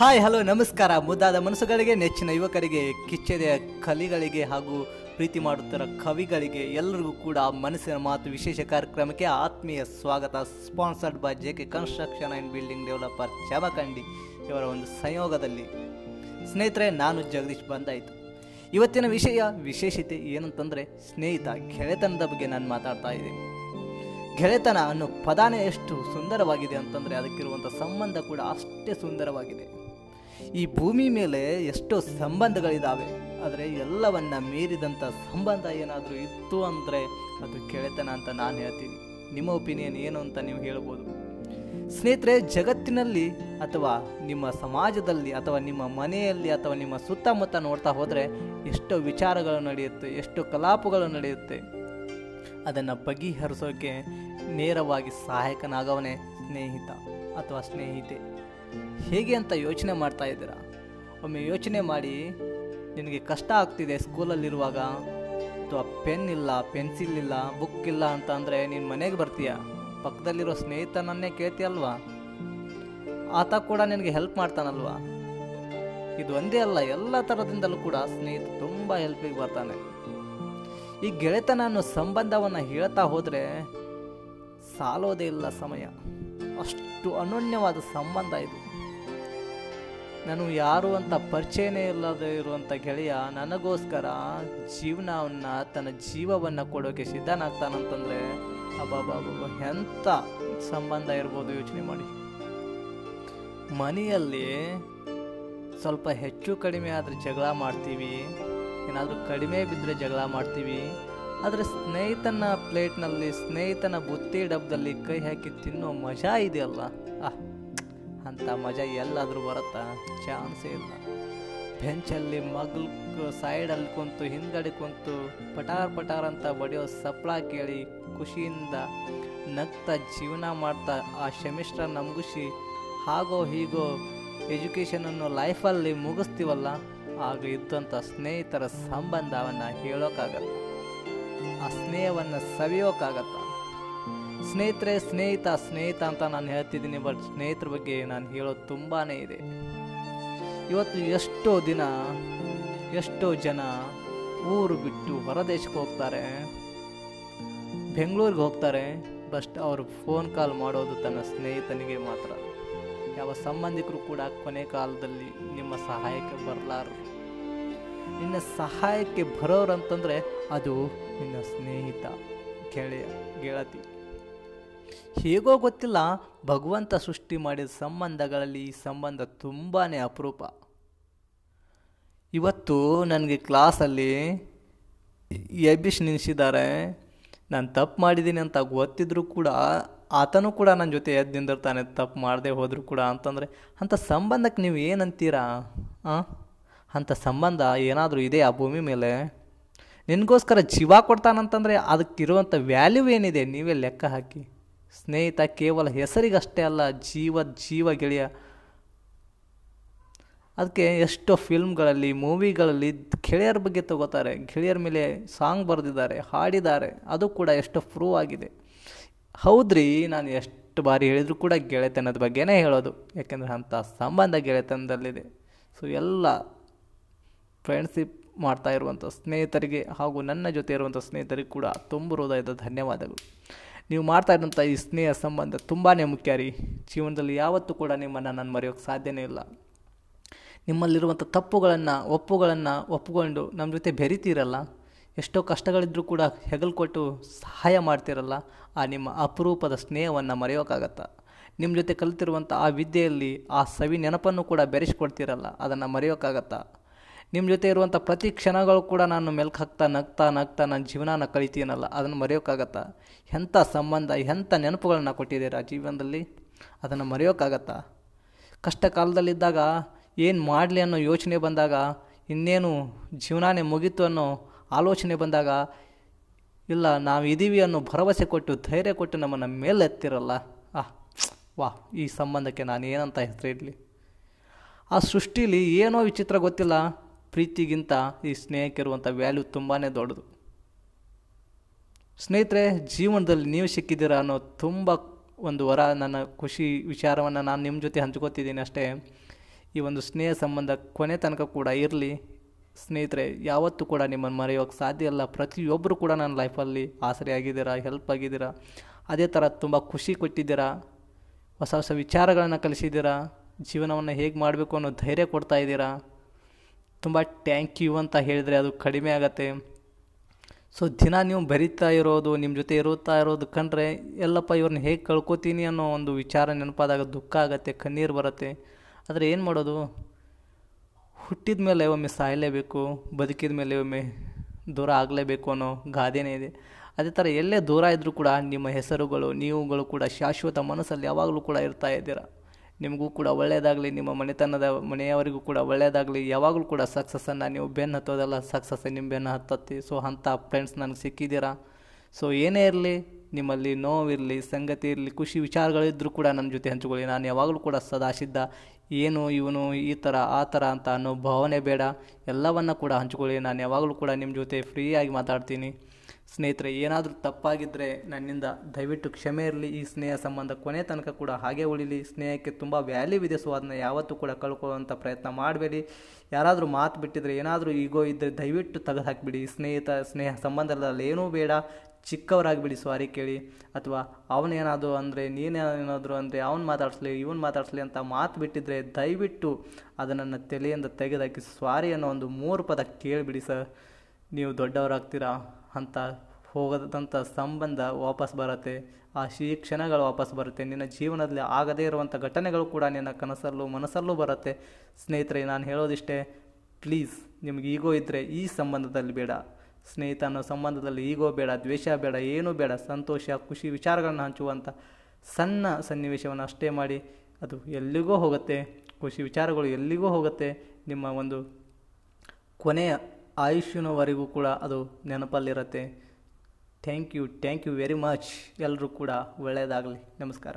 Hi, hello, ನಮಸ್ಕಾರ. ಮುದ್ದಾದ ಮನಸ್ಸುಗಳಿಗೆ, ನೆಚ್ಚಿನ ಯುವಕರಿಗೆ, ಕಿಚ್ಚೆದೆಯ ಕಲಿಗಳಿಗೆ ಹಾಗೂ ಪ್ರೀತಿ ಮಾಡುತ್ತಿರೋ ಕವಿಗಳಿಗೆ ಎಲ್ಲರಿಗೂ ಕೂಡ ಮನಸ್ಸಿನ ಮಾತು ವಿಶೇಷ ಕಾರ್ಯಕ್ರಮಕ್ಕೆ ಆತ್ಮೀಯ ಸ್ವಾಗತ. Sponsored by J K construction and building developer Chamakandi ಇವರ ಒಂದು ಸಂಯೋಗದಲ್ಲಿ. ಸ್ನೇಹಿತರೆ, ನಾನು ಜಗದೀಶ್ ಬಂದಾಯಿತು. ಇವತ್ತಿನ ವಿಷಯ ವಿಶೇಷತೆ ಏನಂತಂದರೆ, ಸ್ನೇಹಿತ ಗೆಳೆತನದ ಬಗ್ಗೆ ನಾನು ಮಾತಾಡ್ತಾ ಇದ್ದೀನಿ. ಗೆಳೆತನ ಅನ್ನೋ ಪದಾನೇ ಎಷ್ಟು ಸುಂದರವಾಗಿದೆ ಅಂತಂದರೆ, ಅದಕ್ಕಿರುವಂಥ ಸಂಬಂಧ ಕೂಡ ಅಷ್ಟೇ ಸುಂದರವಾಗಿದೆ. ಈ ಭೂಮಿ ಮೇಲೆ ಎಷ್ಟೋ ಸಂಬಂಧಗಳಿದ್ದಾವೆ ಆದರೆ ಎಲ್ಲವನ್ನ ಮೀರಿದಂಥ ಸಂಬಂಧ ಏನಾದರೂ ಇತ್ತು ಅಂದರೆ ಅದು ಕೆಳೆತನ ಅಂತ ನಾನು ಹೇಳ್ತೀನಿ. ನಿಮ್ಮ ಒಪಿನಿಯನ್ ಏನು ಅಂತ ನೀವು ಹೇಳ್ಬೋದು. ಸ್ನೇಹಿತರೆ, ಜಗತ್ತಿನಲ್ಲಿ ಅಥವಾ ನಿಮ್ಮ ಸಮಾಜದಲ್ಲಿ ಅಥವಾ ನಿಮ್ಮ ಮನೆಯಲ್ಲಿ ಅಥವಾ ನಿಮ್ಮ ಸುತ್ತಮುತ್ತ ನೋಡ್ತಾ ಹೋದರೆ ಎಷ್ಟೋ ವಿಚಾರಗಳು ನಡೆಯುತ್ತೆ, ಎಷ್ಟು ಕಲಾಪಗಳು ನಡೆಯುತ್ತೆ. ಅದನ್ನು ಬಗೆಹರಿಸೋಕೆ ನೇರವಾಗಿ ಸಹಾಯಕನಾಗವನೇ ಸ್ನೇಹಿತ ಅಥವಾ ಸ್ನೇಹಿತೆ. ಹೇಗೆ ಅಂತ ಯೋಚನೆ ಮಾಡ್ತಾ ಇದ್ದೀರಾ? ಒಮ್ಮೆ ಯೋಚನೆ ಮಾಡಿ, ನಿನಗೆ ಕಷ್ಟ ಆಗ್ತಿದೆ ಸ್ಕೂಲಲ್ಲಿರುವಾಗ, ಅಥವಾ ಪೆನ್ ಇಲ್ಲ, ಪೆನ್ಸಿಲ್ ಇಲ್ಲ, ಬುಕ್ ಇಲ್ಲ ಅಂತ ಅಂದರೆ ನೀನು ಮನೆಗೆ ಬರ್ತೀಯ? ಪಕ್ಕದಲ್ಲಿರೋ ಸ್ನೇಹಿತನನ್ನೇ ಕೇಳ್ತೀಯಲ್ವಾ? ಆತ ಕೂಡ ನಿನಗೆ ಹೆಲ್ಪ್ ಮಾಡ್ತಾನಲ್ವಾ? ಇದು ಒಂದೇ ಅಲ್ಲ, ಎಲ್ಲ ಥರದಿಂದಲೂ ಕೂಡ ಸ್ನೇಹಿತ ತುಂಬ ಹೆಲ್ಪಿಗೆ ಬರ್ತಾನೆ. ಈ ಗೆಳೆತನ ಅನ್ನೋ ಸಂಬಂಧವನ್ನು ಹೇಳ್ತಾ ಹೋದರೆ ಸಾಲೋದೇ ಇಲ್ಲ ಸಮಯ. ಅಷ್ಟು ಅನನ್ಯವಾದ ಸಂಬಂಧ ಇದು. ನಾನು ಯಾರು ಅಂತ ಪರಿಚಯನೇ ಇಲ್ಲದೆ ಇರುವಂಥ ಗೆಳೆಯ ನನಗೋಸ್ಕರ ಜೀವನವನ್ನು ತನ್ನ ಜೀವವನ್ನು ಕೊಡೋಕೆ ಸಿದ್ಧನಾಗ್ತಾನಂತಂದರೆ ಅಬ್ಬಾಬಾಬಾಬ ಎಂಥ ಸಂಬಂಧ ಇರ್ಬೋದು ಯೋಚನೆ ಮಾಡಿ. ಮನೆಯಲ್ಲಿ ಸ್ವಲ್ಪ ಹೆಚ್ಚು ಕಡಿಮೆ ಆದರೆ ಜಗಳ ಮಾಡ್ತೀವಿ, ಏನಾದರೂ ಕಡಿಮೆ ಬಿದ್ದರೆ ಜಗಳ ಮಾಡ್ತೀವಿ ಆದರೆ ಸ್ನೇಹಿತನ ಪ್ಲೇಟ್ನಲ್ಲಿ, ಸ್ನೇಹಿತನ ಬುತ್ತಿ ಡಬ್ಬದಲ್ಲಿ ಕೈ ಹಾಕಿ ತಿನ್ನೋ ಮಜಾ ಇದೆಯಲ್ಲ? ಆಹ್, ಅಂಥ ಮಜಾ ಎಲ್ಲಾದರೂ ಬರುತ್ತಾ? ಚಾನ್ಸೇ ಇಲ್ಲ. ಬೆಂಚಲ್ಲಿ ಮಗಲ್ ಸೈಡಲ್ಲಿ ಕುಂತು, ಹಿಂದಡೆ ಕುಂತು, ಪಟಾರ್ ಪಟಾರ್ ಅಂತ ಬಡಿಯೋ ಸಪ್ಳ ಕೇಳಿ ಖುಷಿಯಿಂದ ನಗ್ತಾ ಜೀವನ ಮಾಡ್ತಾ ಆ ಸೆಮಿಸ್ಟ್ರ ನಮಗುಷಿ ಹಾಗೋ ಹೀಗೋ ಎಜುಕೇಷನನ್ನು ಲೈಫಲ್ಲಿ ಮುಗಿಸ್ತೀವಲ್ಲ, ಆಗ ಇದ್ದಂಥ ಸ್ನೇಹಿತರ ಸಂಬಂಧವನ್ನು ಹೇಳೋಕ್ಕಾಗತ್ತ ಆ ಸ್ನೇಹವನ್ನು ಸವಿಯೋಕ್ಕಾಗತ್ತ ಸ್ನೇಹಿತರೆ, ಸ್ನೇಹಿತ ಸ್ನೇಹಿತ ಅಂತ ನಾನು ಹೇಳ್ತಿದ್ದೀನಿ, ಬಟ್ ಸ್ನೇಹಿತರ ಬಗ್ಗೆ ನಾನು ಹೇಳೋದು ತುಂಬಾ ಇದೆ. ಇವತ್ತು ಎಷ್ಟೋ ದಿನ, ಎಷ್ಟೋ ಜನ ಊರು ಬಿಟ್ಟು ಹೊರದೇಶಕ್ಕೆ ಹೋಗ್ತಾರೆ, ಬೆಂಗಳೂರಿಗೆ ಹೋಗ್ತಾರೆ ಬಸ್ಟ್ ಅವರು ಫೋನ್ ಕಾಲ್ ಮಾಡೋದು ತನ್ನ ಸ್ನೇಹಿತನಿಗೆ ಮಾತ್ರ. ಯಾವ ಸಂಬಂಧಿಕರು ಕೂಡ ಕೊನೆ ಕಾಲದಲ್ಲಿ ನಿಮ್ಮ ಸಹಾಯಕ್ಕೆ ಬರಲಾರರು. ನಿನ್ನ ಸಹಾಯಕ್ಕೆ ಬರೋರು ಅಂತಂದರೆ ಅದು ನಿನ್ನ ಸ್ನೇಹಿತ, ಗೆಳೆಯ, ಗೆಳತಿ. ಹೇಗೋ ಗೊತ್ತಿಲ್ಲ, ಭಗವಂತ ಸೃಷ್ಟಿ ಮಾಡಿದ ಸಂಬಂಧಗಳಲ್ಲಿ ಈ ಸಂಬಂಧ ತುಂಬಾ ಅಪರೂಪ. ಇವತ್ತು ನನಗೆ ಕ್ಲಾಸಲ್ಲಿ ಎಬ್ಬಿಸಿ ನಿಲ್ಲಿಸಿದ್ದಾರೆ ನಾನು ತಪ್ಪು ಮಾಡಿದ್ದೀನಿ ಅಂತ ಗೊತ್ತಿದ್ರೂ ಕೂಡ ಆತನೂ ಕೂಡ ನನ್ನ ಜೊತೆ ಎದ್ದು ನಿಂದಿರ್ತಾನೆ ತಪ್ಪು ಮಾಡದೆ ಹೋದರೂ ಕೂಡ ಅಂತಂದರೆ, ಅಂಥ ಸಂಬಂಧಕ್ಕೆ ನೀವು ಏನಂತೀರಾ? ಅಂಥ ಸಂಬಂಧ ಏನಾದರೂ ಇದೆ ಆ ಭೂಮಿ ಮೇಲೆ? ನಿನಗೋಸ್ಕರ ಜೀವ ಕೊಡ್ತಾನಂತಂದರೆ ಅದಕ್ಕಿರುವಂಥ ವ್ಯಾಲ್ಯೂ ಏನಿದೆ? ನೀವೇ ಲೆಕ್ಕ ಹಾಕಿ. ಸ್ನೇಹಿತ, ಕೇವಲ ಹೆಸರಿಗಷ್ಟೇ ಅಲ್ಲ, ಜೀವ ಜೀವ ಗೆಳೆಯ. ಅದಕ್ಕೆ ಎಷ್ಟೋ ಫಿಲ್ಮ್ಗಳಲ್ಲಿ ಮೂವಿಗಳಲ್ಲಿ ಗೆಳೆಯರ ಬಗ್ಗೆ ತಗೋತಾರೆ. ಗೆಳೆಯರ ಮೇಲೆ ಸಾಂಗ್ ಬರೆದಿದ್ದಾರೆ, ಹಾಡಿದ್ದಾರೆ. ಅದು ಕೂಡ ಎಷ್ಟು ಪ್ರೂವ್ ಆಗಿದೆ. ಹೌದ್ರಿ, ನಾನು ಎಷ್ಟು ಬಾರಿ ಹೇಳಿದರೂ ಕೂಡ ಗೆಳೆತನದ ಬಗ್ಗೆನೇ ಹೇಳೋದು. ಯಾಕೆಂದರೆ ಅಂಥ ಸಂಬಂಧ ಗೆಳೆತನದಲ್ಲಿದೆ. ಸೊ ಎಲ್ಲ ಫ್ರೆಂಡ್ಶಿಪ್ ಮಾಡ್ತಾ ಇರುವಂಥ ಸ್ನೇಹಿತರಿಗೆ ಹಾಗೂ ನನ್ನ ಜೊತೆ ಇರುವಂಥ ಸ್ನೇಹಿತರಿಗೆ ಕೂಡ ತುಂಬ ಹೃದಯದ ಧನ್ಯವಾದಗಳು. ನೀವು ಮಾಡ್ತಾ ಇರುವಂಥ ಈ ಸ್ನೇಹ ಸಂಬಂಧ ತುಂಬಾ ಮುಖ್ಯ ರೀ. ಜೀವನದಲ್ಲಿ ಯಾವತ್ತೂ ಕೂಡ ನಿಮ್ಮನ್ನು ನಾನು ಮರೆಯೋಕ್ಕೆ ಸಾಧ್ಯನೇ ಇಲ್ಲ. ನಿಮ್ಮಲ್ಲಿರುವಂಥ ತಪ್ಪುಗಳನ್ನು, ಒಪ್ಪುಗಳನ್ನು ಒಪ್ಪಿಕೊಂಡು ನಮ್ಮ ಜೊತೆ ಬೆರಿತೀರಲ್ಲ? ಎಷ್ಟೋ ಕಷ್ಟಗಳಿದ್ದರೂ ಕೂಡ ಹೆಗಲು ಕೊಟ್ಟು ಸಹಾಯ ಮಾಡ್ತಿರಲ್ಲ? ಆ ನಿಮ್ಮ ಅಪರೂಪದ ಸ್ನೇಹವನ್ನು ಮರೆಯೋಕ್ಕಾಗತ್ತಾ ನಿಮ್ಮ ಜೊತೆ ಕಲಿತಿರುವಂಥ ಆ ವಿದ್ಯೆಯಲ್ಲಿ ಆ ಸವಿ ನೆನಪನ್ನು ಕೂಡ ಬೆರೆಸಿಕೊಡ್ತಿರಲ್ಲ? ಅದನ್ನು ಮರೆಯೋಕ್ಕಾಗತ್ತಾ ನಿಮ್ಮ ಜೊತೆ ಇರುವಂಥ ಪ್ರತಿ ಕ್ಷಣಗಳು ಕೂಡ ನಾನು ಮೆಲ್ಕು ಹಾಕ್ತಾ ನಗ್ತಾ ನಗ್ತಾ ನನ್ನ ಜೀವನನ ಕಳಿತೀನಲ್ಲ ಅದನ್ನು ಮರೆಯೋಕ್ಕಾಗತ್ತಾ ಎಂಥ ಸಂಬಂಧ ಎಂಥ ನೆನಪುಗಳನ್ನ ಕೊಟ್ಟಿದ್ದೀರಾ ಜೀವನದಲ್ಲಿ? ಅದನ್ನು ಮರೆಯೋಕ್ಕಾಗತ್ತಾ ಕಷ್ಟ ಕಾಲದಲ್ಲಿದ್ದಾಗ ಏನು ಮಾಡಲಿ ಅನ್ನೋ ಯೋಚನೆ ಬಂದಾಗ, ಇನ್ನೇನು ಜೀವನಾನೇ ಮುಗೀತು ಅನ್ನೋ ಆಲೋಚನೆ ಬಂದಾಗ, ಇಲ್ಲ, ನಾವು ಇದ್ದೀವಿ ಅನ್ನೋ ಭರವಸೆ ಕೊಟ್ಟು, ಧೈರ್ಯ ಕೊಟ್ಟು ನಮ್ಮನ್ನು ಮೇಲೆತ್ತಿರಲ್ಲ? ಆ, ವಾ, ಈ ಸಂಬಂಧಕ್ಕೆ ನಾನು ಏನಂತ ಹೆಸರಿಡಲಿ ಆ ಸೃಷ್ಟಿಲಿ ಏನೋ ವಿಚಿತ್ರ ಗೊತ್ತಿಲ್ಲ ಪ್ರೀತಿಗಿಂತ ಈ ಸ್ನೇಹಕ್ಕಿರುವಂಥ ವ್ಯಾಲ್ಯೂ ತುಂಬಾ ದೊಡ್ಡದು. ಸ್ನೇಹಿತರೆ, ಜೀವನದಲ್ಲಿ ನೀವು ಸಿಕ್ಕಿದ್ದೀರಾ ಅನ್ನೋ ತುಂಬ ಒಂದು ವರ, ನನ್ನ ಖುಷಿ ವಿಚಾರವನ್ನು ನಾನು ನಿಮ್ಮ ಜೊತೆ ಹಂಚ್ಕೋತಿದ್ದೀನಿ ಅಷ್ಟೇ. ಈ ಒಂದು ಸ್ನೇಹ ಸಂಬಂಧ ಕೊನೆ ತನಕ ಕೂಡ ಇರಲಿ. ಸ್ನೇಹಿತರೆ, ಯಾವತ್ತೂ ಕೂಡ ನಿಮ್ಮನ್ನು ಮರೆಯೋಕ್ಕೆ ಸಾಧ್ಯ ಇಲ್ಲ. ಪ್ರತಿಯೊಬ್ಬರು ಕೂಡ ನನ್ನ ಲೈಫಲ್ಲಿ ಆಸರೆ ಆಗಿದ್ದೀರಾ ಹೆಲ್ಪ್ ಆಗಿದ್ದೀರಾ, ಅದೇ ಥರ ತುಂಬ ಖುಷಿ ಕೊಟ್ಟಿದ್ದೀರಾ, ಹೊಸ ಹೊಸ ವಿಚಾರಗಳನ್ನು ಕಲಿಸಿದ್ದೀರಾ, ಜೀವನವನ್ನು ಹೇಗೆ ಮಾಡಬೇಕು ಅನ್ನೋ ಧೈರ್ಯ ಕೊಡ್ತಾ ಇದ್ದೀರಾ ತುಂಬ ಟ್ಯಾಂಕ್ ಯು ಅಂತ ಹೇಳಿದರೆ ಅದು ಕಡಿಮೆ ಆಗತ್ತೆ. ಸೊ ದಿನ ನೀವು ಬರಿತಾ ಇರೋದು ನಿಮ್ಮ ಜೊತೆ ಇರುತ್ತಾ ಇರೋದು ಕಂಡ್ರೆ, ಎಲ್ಲಪ್ಪ ಇವ್ರನ್ನ ಹೇಗೆ ಕಳ್ಕೊತೀನಿ ಅನ್ನೋ ಒಂದು ವಿಚಾರ ನೆನಪಾದಾಗ ದುಃಖ ಆಗತ್ತೆ, ಕಣ್ಣೀರು ಬರುತ್ತೆ. ಆದರೆ ಏನು ಮಾಡೋದು? ಹುಟ್ಟಿದ ಮೇಲೆ ಒಮ್ಮೆ ಸಾಯಲೇಬೇಕು, ಬದುಕಿದ ಮೇಲೆ ಒಮ್ಮೆ ದೂರ ಆಗಲೇಬೇಕು ಅನ್ನೋ ಗಾದೆನೇ ಇದೆ. ಅದೇ ಥರ ಎಲ್ಲೇ ದೂರ ಇದ್ದರೂ ಕೂಡ ನಿಮ್ಮ ಹೆಸರುಗಳು, ನೀವುಗಳು ಕೂಡ ಶಾಶ್ವತ ಮನಸ್ಸಲ್ಲಿ ಯಾವಾಗಲೂ ಕೂಡ ಇರ್ತಾ ಇದ್ದೀರ. ನಿಮಗೂ ಕೂಡ ಒಳ್ಳೆಯದಾಗಲಿ ನಿಮ್ಮ ಮನೆತನದ ಮನೆಯವರಿಗೂ ಕೂಡ ಒಳ್ಳೆಯದಾಗಲಿ ಯಾವಾಗಲೂ ಕೂಡ ಸಕ್ಸಸ್ಸನ್ನು ನೀವು ಬೆನ್ನು ಹತ್ತೋದಲ್ಲ ಸಕ್ಸಸ್ ನಿಮ್ಮ ಬೆನ್ನು ಹತ್ತತ್ತಿ. ಸೊ ಅಂಥ ಫ್ರೆಂಡ್ಸ್ ನನಗೆ ಸಿಕ್ಕಿದ್ದೀರಾ? ಸೊ ಏನೇ ಇರಲಿ, ನಿಮ್ಮಲ್ಲಿ ನೋವಿರಲಿ, ಸಂಗತಿ ಇರಲಿ, ಖುಷಿ ವಿಚಾರಗಳಿದ್ದರೂ ಕೂಡ ನನ್ನ ಜೊತೆ ಹಂಚಿಕೊಳ್ಳಿ. ನಾನು ಯಾವಾಗಲೂ ಕೂಡ ಸದಾ ಸಿದ್ಧ ಏನು ಇವನು ಈ ಥರ, ಆ ಥರ ಅಂತ ಅನ್ನೋ ಭಾವನೆ ಬೇಡ. ಎಲ್ಲವನ್ನು ಕೂಡ ಹಂಚಿಕೊಳ್ಳಿ. ನಾನು ಯಾವಾಗಲೂ ಕೂಡ ನಿಮ್ಮ ಜೊತೆ ಫ್ರೀಯಾಗಿ ಮಾತಾಡ್ತೀನಿ. ಸ್ನೇಹಿತರೆ, ಏನಾದರೂ ತಪ್ಪಾಗಿದ್ದರೆ ನನ್ನಿಂದ ದಯವಿಟ್ಟು ಕ್ಷಮೆ ಇರಲಿ. ಈ ಸ್ನೇಹ ಸಂಬಂಧ ಕೊನೆ ತನಕ ಕೂಡ ಹಾಗೆ ಉಳಿಲಿ. ಸ್ನೇಹಕ್ಕೆ ತುಂಬ ವ್ಯಾಲ್ಯೂ ಇದೆ ಸೊ ಅದನ್ನ ಯಾವತ್ತೂ ಕೂಡ ಕಳ್ಕೊಳ್ಳುವಂಥ ಪ್ರಯತ್ನ ಮಾಡಬೇಡಿ. ಯಾರಾದರೂ ಮಾತು ಬಿಟ್ಟಿದ್ರೆ, ಏನಾದರೂ ಈಗೋ ಇದ್ದರೆ ದಯವಿಟ್ಟು ತೆಗೆದು ಹಾಕಿಬಿಡಿ. ಸ್ನೇಹಿತ, ಸ್ನೇಹ ಸಂಬಂಧದಲ್ಲಿ ಏನೂ ಬೇಡ. ಚಿಕ್ಕವರಾಗಿಬಿಡಿ ಸಾರಿ ಕೇಳಿ. ಅಥವಾ ಅವನೇನಾದರೂ ಅಂದರೆ ನೀನೇನಾದರೂ ಅಂದರೆ, ಅವನು ಮಾತಾಡಿಸ್ಲಿ, ಇವನು ಮಾತಾಡಿಸ್ಲಿ ಅಂತ ಮಾತು ಬಿಟ್ಟಿದ್ರೆ ದಯವಿಟ್ಟು ಅದನ್ನು ತಲೆಯಿಂದ ತೆಗೆದಾಕಿ ಸ್ವಾರಿ ಅನ್ನೋ ಒಂದು ಮೂರು ಪದ ಕೇಳಿಬಿಡಿ ಸರ್ ನೀವು ದೊಡ್ಡವರಾಗ್ತೀರಾ ಅಂತ ಹೋಗದಂಥ ಸಂಬಂಧ ವಾಪಸ್ ಬರುತ್ತೆ. ಆ ಶಿಕ್ಷಣಗಳು ಕ್ಷಣಗಳು ವಾಪಸ್ ಬರುತ್ತೆ. ನಿನ್ನ ಜೀವನದಲ್ಲಿ ಆಗದೇ ಇರುವಂಥ ಘಟನೆಗಳು ಕೂಡ ನಿನ್ನ ಕನಸಲ್ಲೂ ಮನಸ್ಸಲ್ಲೂ ಬರುತ್ತೆ. ಸ್ನೇಹಿತರೆ, ನಾನು ಹೇಳೋದಿಷ್ಟೇ ಪ್ಲೀಸ್ ನಿಮ್ಗೆ ಈಗೋ ಇದ್ದರೆ ಈ ಸಂಬಂಧದಲ್ಲಿ ಬೇಡ. ಸ್ನೇಹಿತ ಅನ್ನೋ ಸಂಬಂಧದಲ್ಲಿ ಈಗೋ ಬೇಡ, ದ್ವೇಷ ಬೇಡ, ಏನೂ ಬೇಡ. ಸಂತೋಷ, ಖುಷಿ, ವಿಚಾರಗಳನ್ನು ಹಂಚುವಂಥ ಸಣ್ಣ ಸನ್ನಿವೇಶವನ್ನು ಅಷ್ಟೇ ಮಾಡಿ, ಅದು ಎಲ್ಲಿಗೋ ಹೋಗುತ್ತೆ. ಖುಷಿ, ವಿಚಾರಗಳು ಎಲ್ಲಿಗೋ ಹೋಗುತ್ತೆ. ನಿಮ್ಮ ಒಂದು ಕೊನೆಯ ಆಯುಷ್ಯನವರೆಗೂ ಕೂಡ ಅದು ನೆನಪಲ್ಲಿರುತ್ತೆ. Thank you thank you very much ಎಲ್ಲರೂ ಕೂಡ ಒಳ್ಳೆಯದಾಗಲಿ ನಮಸ್ಕಾರ.